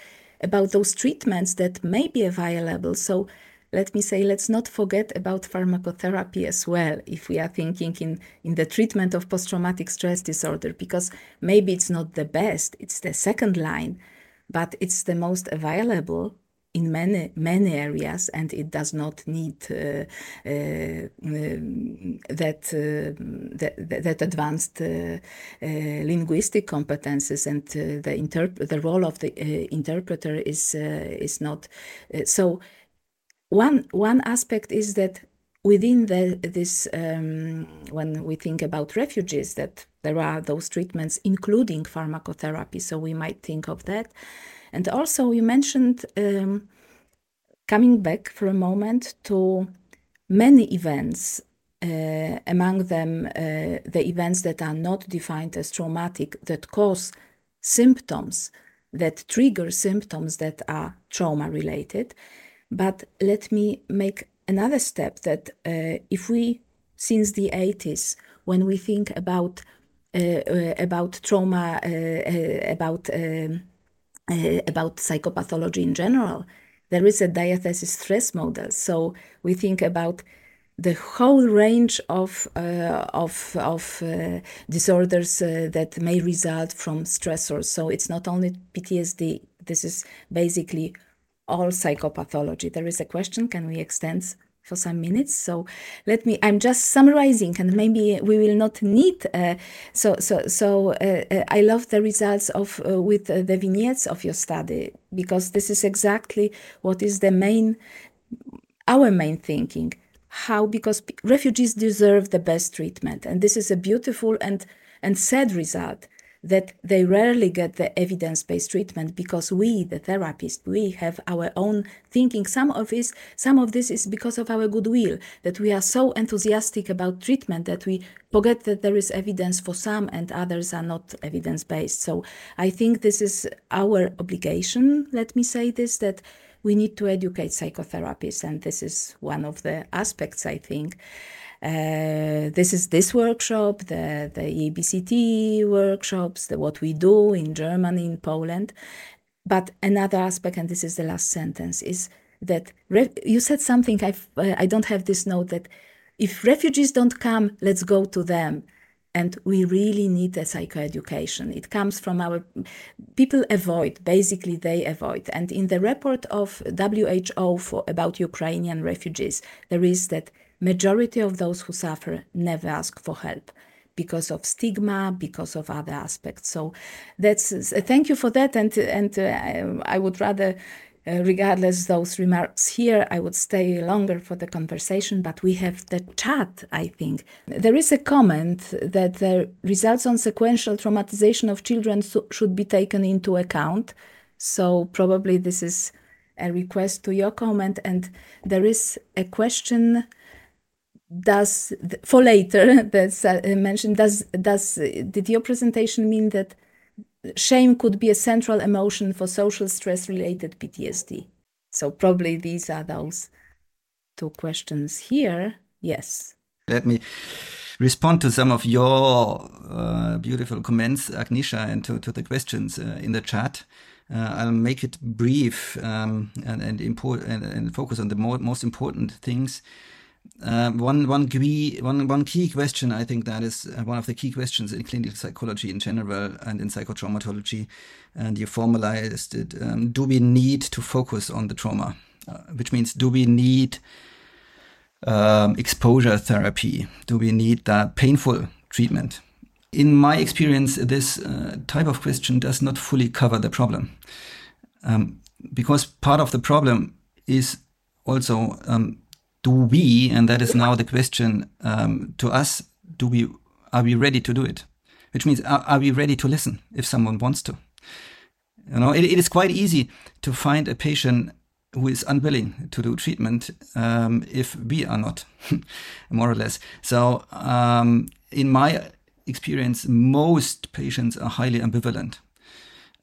about those treatments that may be available. So let me say, let's not forget about pharmacotherapy as well, if we are thinking in, in the treatment of post traumatic stress disorder, because maybe it's not the best, it's the second line, but it's the most available in many many areas, and it does not need uh, uh, that, uh, that, that advanced linguistic competences, and the interp- the role of the interpreter is is not so. One one aspect is that within the, this, um, when we think about refugees, that there are those treatments, including pharmacotherapy. So we might think of that. And also, you mentioned um, coming back for a moment to many events, uh, among them uh, the events that are not defined as traumatic, that cause symptoms, that trigger symptoms that are trauma related. But let me make another step that uh, if we, since the 80s, when we think about uh, uh, about trauma, uh, about um, uh, about psychopathology in general, there is a diathesis stress model. So we think about the whole range of uh, of of uh, disorders uh, that may result from stressors. So it's not only PTSD. This is basically all psychopathology. There is a question, can we extend for some minutes. So let me. I'm just summarizing, and maybe we will not need. Uh, so so so. Uh, uh, I love the results of uh, with uh, the vignettes of your study because this is exactly what is the main, our main thinking. How because refugees deserve the best treatment, and this is a beautiful and and sad result that they rarely get the evidence-based treatment because we, the therapists, we have our own thinking. Some of this, some of this is because of our goodwill, that we are so enthusiastic about treatment that we forget that there is evidence for some and others are not evidence-based. So I think this is our obligation, let me say this, that we need to educate psychotherapists, and this is one of the aspects, I think. Uh, this is this workshop, the, the EBCT workshops, the, what we do in Germany, in Poland. But another aspect, and this is the last sentence, is that you said something, I've, uh, I don't have this note, that if refugees don't come, let's go to them. And we really need a psychoeducation. It comes from our people avoid, basically, they avoid. And in the report of WHO for, about Ukrainian refugees, there is that majority of those who suffer never ask for help because of stigma, because of other aspects. So that's thank you for that, and and uh, I would rather. Uh, regardless those remarks here, I would stay longer for the conversation, but we have the chat, I think. There is a comment that the results on sequential traumatization of children should be taken into account. So probably this is a request to your comment. And there is a question does for later that's uh, mentioned does does did your presentation mean that shame could be a central emotion for social stress related PTSD so probably these are those two questions here. Yes. Let me respond to some of your uh, beautiful comments Agnieszka and to, to the questions uh, in the chat. Uh, I'll make it brief um, and and, import, and, and focus on the more, most important things uh, one one key one one key question I think that is uh, one of the key questions in clinical psychology in general and in psychotraumatology, and you formalized it. Um, do we need to focus on the trauma, uh, which means do we need um, exposure therapy? Do we need that painful treatment? In my experience, this uh, type of question does not fully cover the problem, um, because part of the problem is also um, do we, and that is now the question um, to us, do we, are we ready to do it? Which means, are, are we ready to listen if someone wants to? You know, it, it is quite easy to find a patient who is unwilling to do treatment um, if we are not, more or less. So, um, in my experience, most patients are highly ambivalent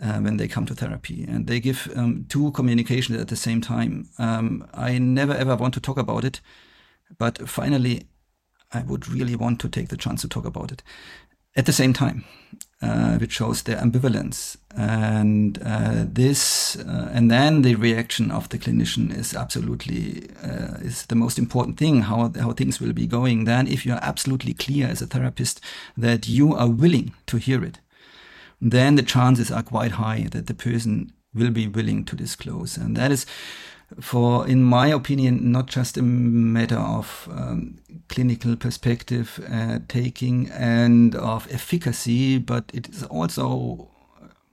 uh, when they come to therapy and they give um, two communications at the same time. Um, I never ever want to talk about it, but finally, I would really want to take the chance to talk about it at the same time, uh, which shows their ambivalence. And uh, this, uh, and then the reaction of the clinician is absolutely uh, is the most important thing. How how things will be going. Then, if you are absolutely clear as a therapist that you are willing to hear it, then the chances are quite high that the person will be willing to disclose. And that is, for, in my opinion, not just a matter of um, clinical perspective uh, taking and of efficacy, but it is also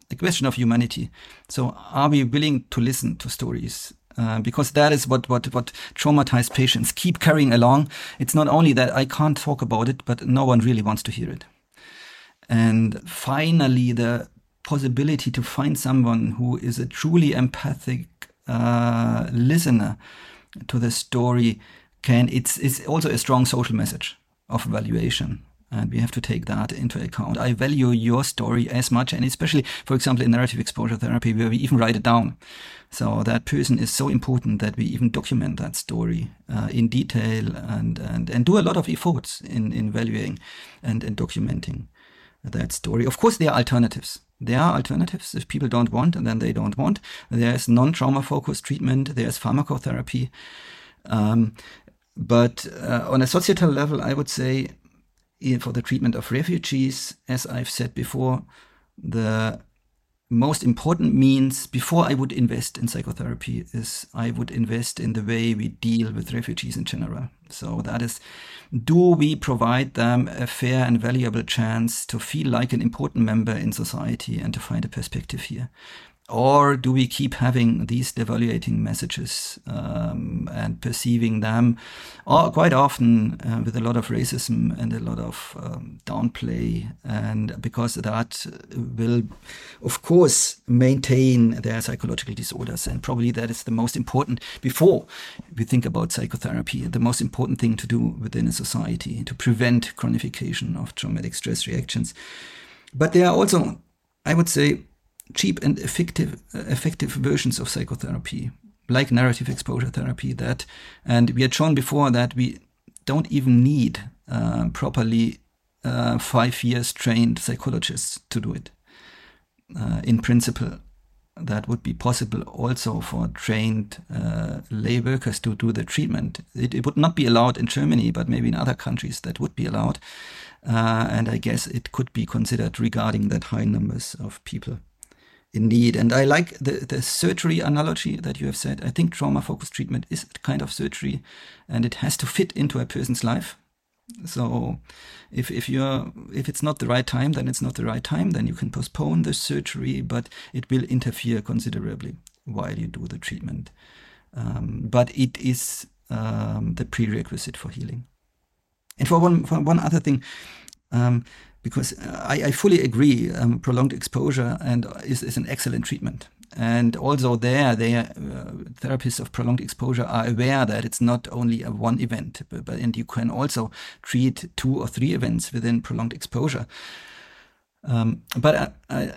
a question of humanity. So, are we willing to listen to stories? Uh, because that is what, what, what traumatized patients keep carrying along. It's not only that I can't talk about it, but no one really wants to hear it. And finally, the possibility to find someone who is a truly empathic uh, listener to the story can it's it's also a strong social message of evaluation and we have to take that into account. I value your story as much, and especially, for example, in narrative exposure therapy, where we even write it down. So that person is so important that we even document that story uh, in detail and, and, and do a lot of efforts in, in valuing and, and documenting that story. Of course, there are alternatives. There are alternatives. If people don't want, and then they don't want. There's non-trauma focused treatment. There's pharmacotherapy. Um, but uh, on a societal level, I would say for the treatment of refugees, as I've said before, the most important means before I would invest in psychotherapy is I would invest in the way we deal with refugees in general. So that is, do we provide them a fair and valuable chance to feel like an important member in society and to find a perspective here? Or do we keep having these devaluating messages um, and perceiving them or quite often uh, with a lot of racism and a lot of um, downplay? And because that will of course maintain their psychological disorders. And probably that is the most important before we think about psychotherapy the most important thing to do within a society to prevent chronification of traumatic stress reactions. But there are also i would say cheap and effective effective versions of psychotherapy, like narrative exposure therapy. That and we had shown before that we don't even need uh, properly uh, five years trained psychologists to do it. Uh, in principle, that would be possible also for trained uh, lay workers to do the treatment. It, it, would not be allowed in Germany, but maybe in other countries that would be allowed. Uh, and I guess it could be considered regarding that high numbers of people in need. And I like the, the surgery analogy that you have said. I think trauma focused treatment is a kind of surgery and it has to fit into a person's life. So if, if you're, if it's not the right time, then it's not the right time. Then you can postpone the surgery, but it will interfere considerably while you do the treatment. Um, but it is um, the prerequisite for healing. And for one, for one other thing, um, because I, I fully agree. Um, prolonged exposure and is, is an excellent treatment. And also there, they, uh, therapists of prolonged exposure are aware that it's not only a one event, but, but, and you can also treat two or three events within prolonged exposure. Um, but I,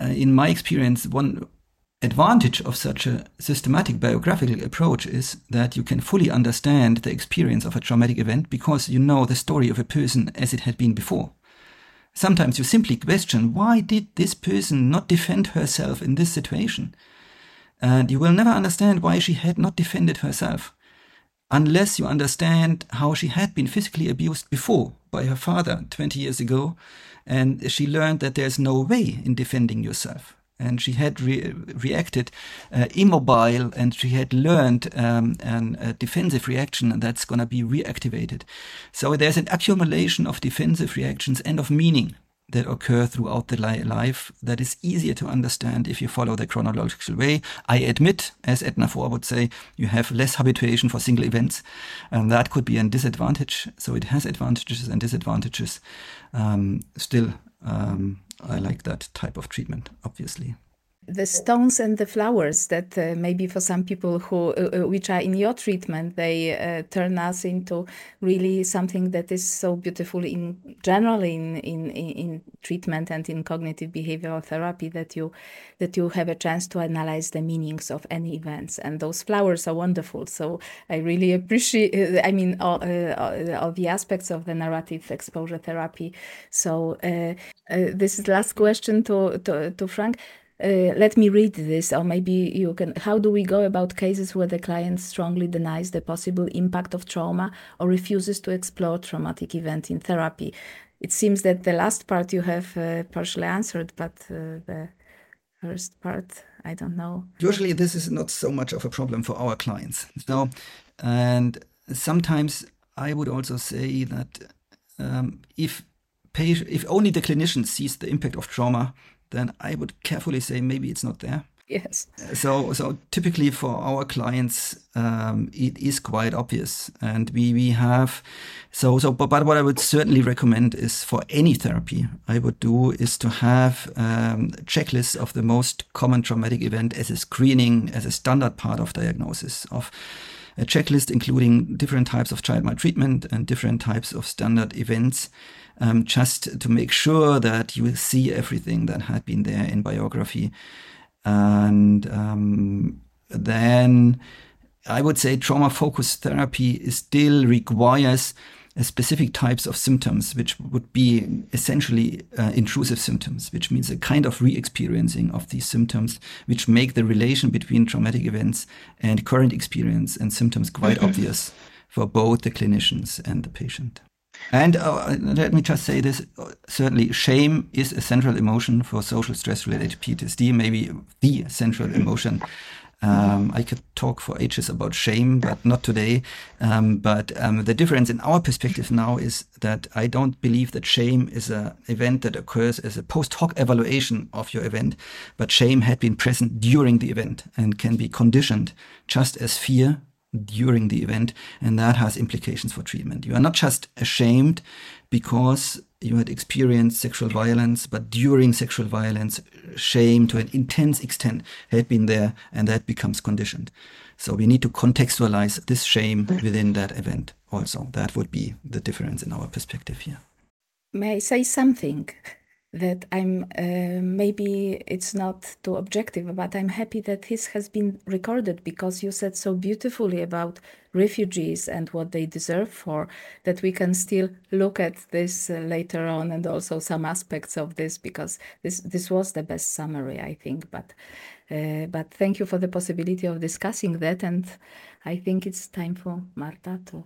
I, in my experience, one advantage of such a systematic biographical approach is that you can fully understand the experience of a traumatic event because you know the story of a person as it had been before. Sometimes you simply question why did this person not defend herself in this situation? And you will never understand why she had not defended herself unless you understand how she had been physically abused before by her father 20 years ago and she learned that there's no way in defending yourself and she had re reacted uh, immobile and she had learned um, an, a defensive reaction that's going to be reactivated. So there's an accumulation of defensive reactions and of meaning that occur throughout the li life that is easier to understand if you follow the chronological way. I admit, as Edna Foa would say, you have less habituation for single events, and that could be a disadvantage. So it has advantages and disadvantages. Um, still, um, I like that type of treatment, obviously the stones and the flowers that uh, maybe for some people who uh, uh, which are in your treatment they uh, turn us into really something that is so beautiful in general in, in in treatment and in cognitive behavioral therapy that you that you have a chance to analyze the meanings of any events. And those flowers are wonderful. So i really appreciate uh, i mean all, uh, all the aspects of the narrative exposure therapy. So this is the last question to to, to frank uh, let me read this, or maybe you can. How do we go about cases where the client strongly denies the possible impact of trauma or refuses to explore traumatic event in therapy? It seems that the last part you have uh, partially answered, but uh, the first part, I don't know. Usually, this is not so much of a problem for our clients. So, and sometimes I would also say that um, if if only the clinician sees the impact of trauma then I would carefully say maybe it's not there. Yes. So, so typically for our clients, um, it is quite obvious, and we we have so so. But, but what I would certainly recommend is for any therapy I would do is to have um, checklists of the most common traumatic event as a screening, as a standard part of diagnosis of a checklist including different types of child maltreatment and different types of standard events um, just to make sure that you see everything that had been there in biography. And um, then I would say trauma focused therapy still requires specific types of symptoms, which would be essentially uh, intrusive symptoms, which means a kind of re-experiencing of these symptoms, which make the relation between traumatic events and current experience and symptoms quite obvious for both the clinicians and the patient. And uh, let me just say this: certainly, shame is a central emotion for social stress-related PTSD, maybe the central emotion. Um, I could talk for ages about shame, but not today. Um, but um, the difference in our perspective now is that I don't believe that shame is an event that occurs as a post hoc evaluation of your event, but shame had been present during the event and can be conditioned just as fear during the event, and that has implications for treatment. You are not just ashamed because you had experienced sexual violence, but during sexual violence, shame to an intense extent had been there, and that becomes conditioned. So we need to contextualize this shame within that event also. That would be the difference in our perspective here. May I say something? That I'm uh, maybe it's not too objective, but I'm happy that this has been recorded because you said so beautifully about refugees and what they deserve for that we can still look at this uh, later on and also some aspects of this because this this was the best summary I think. But uh, but thank you for the possibility of discussing that and I think it's time for Marta to.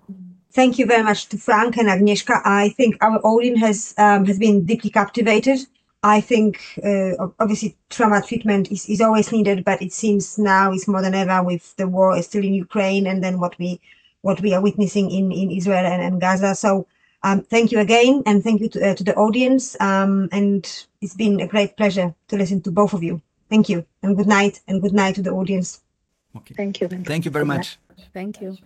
Thank you very much to Frank and Agnieszka. I think our audience has um, has been deeply captivated. I think uh, obviously trauma treatment is, is always needed, but it seems now it's more than ever with the war is still in Ukraine and then what we what we are witnessing in, in Israel and, and Gaza. So um, thank you again and thank you to, uh, to the audience. Um, and it's been a great pleasure to listen to both of you. Thank you and good night and good night to the audience. Okay. Thank you. Thank you very much. Thank you.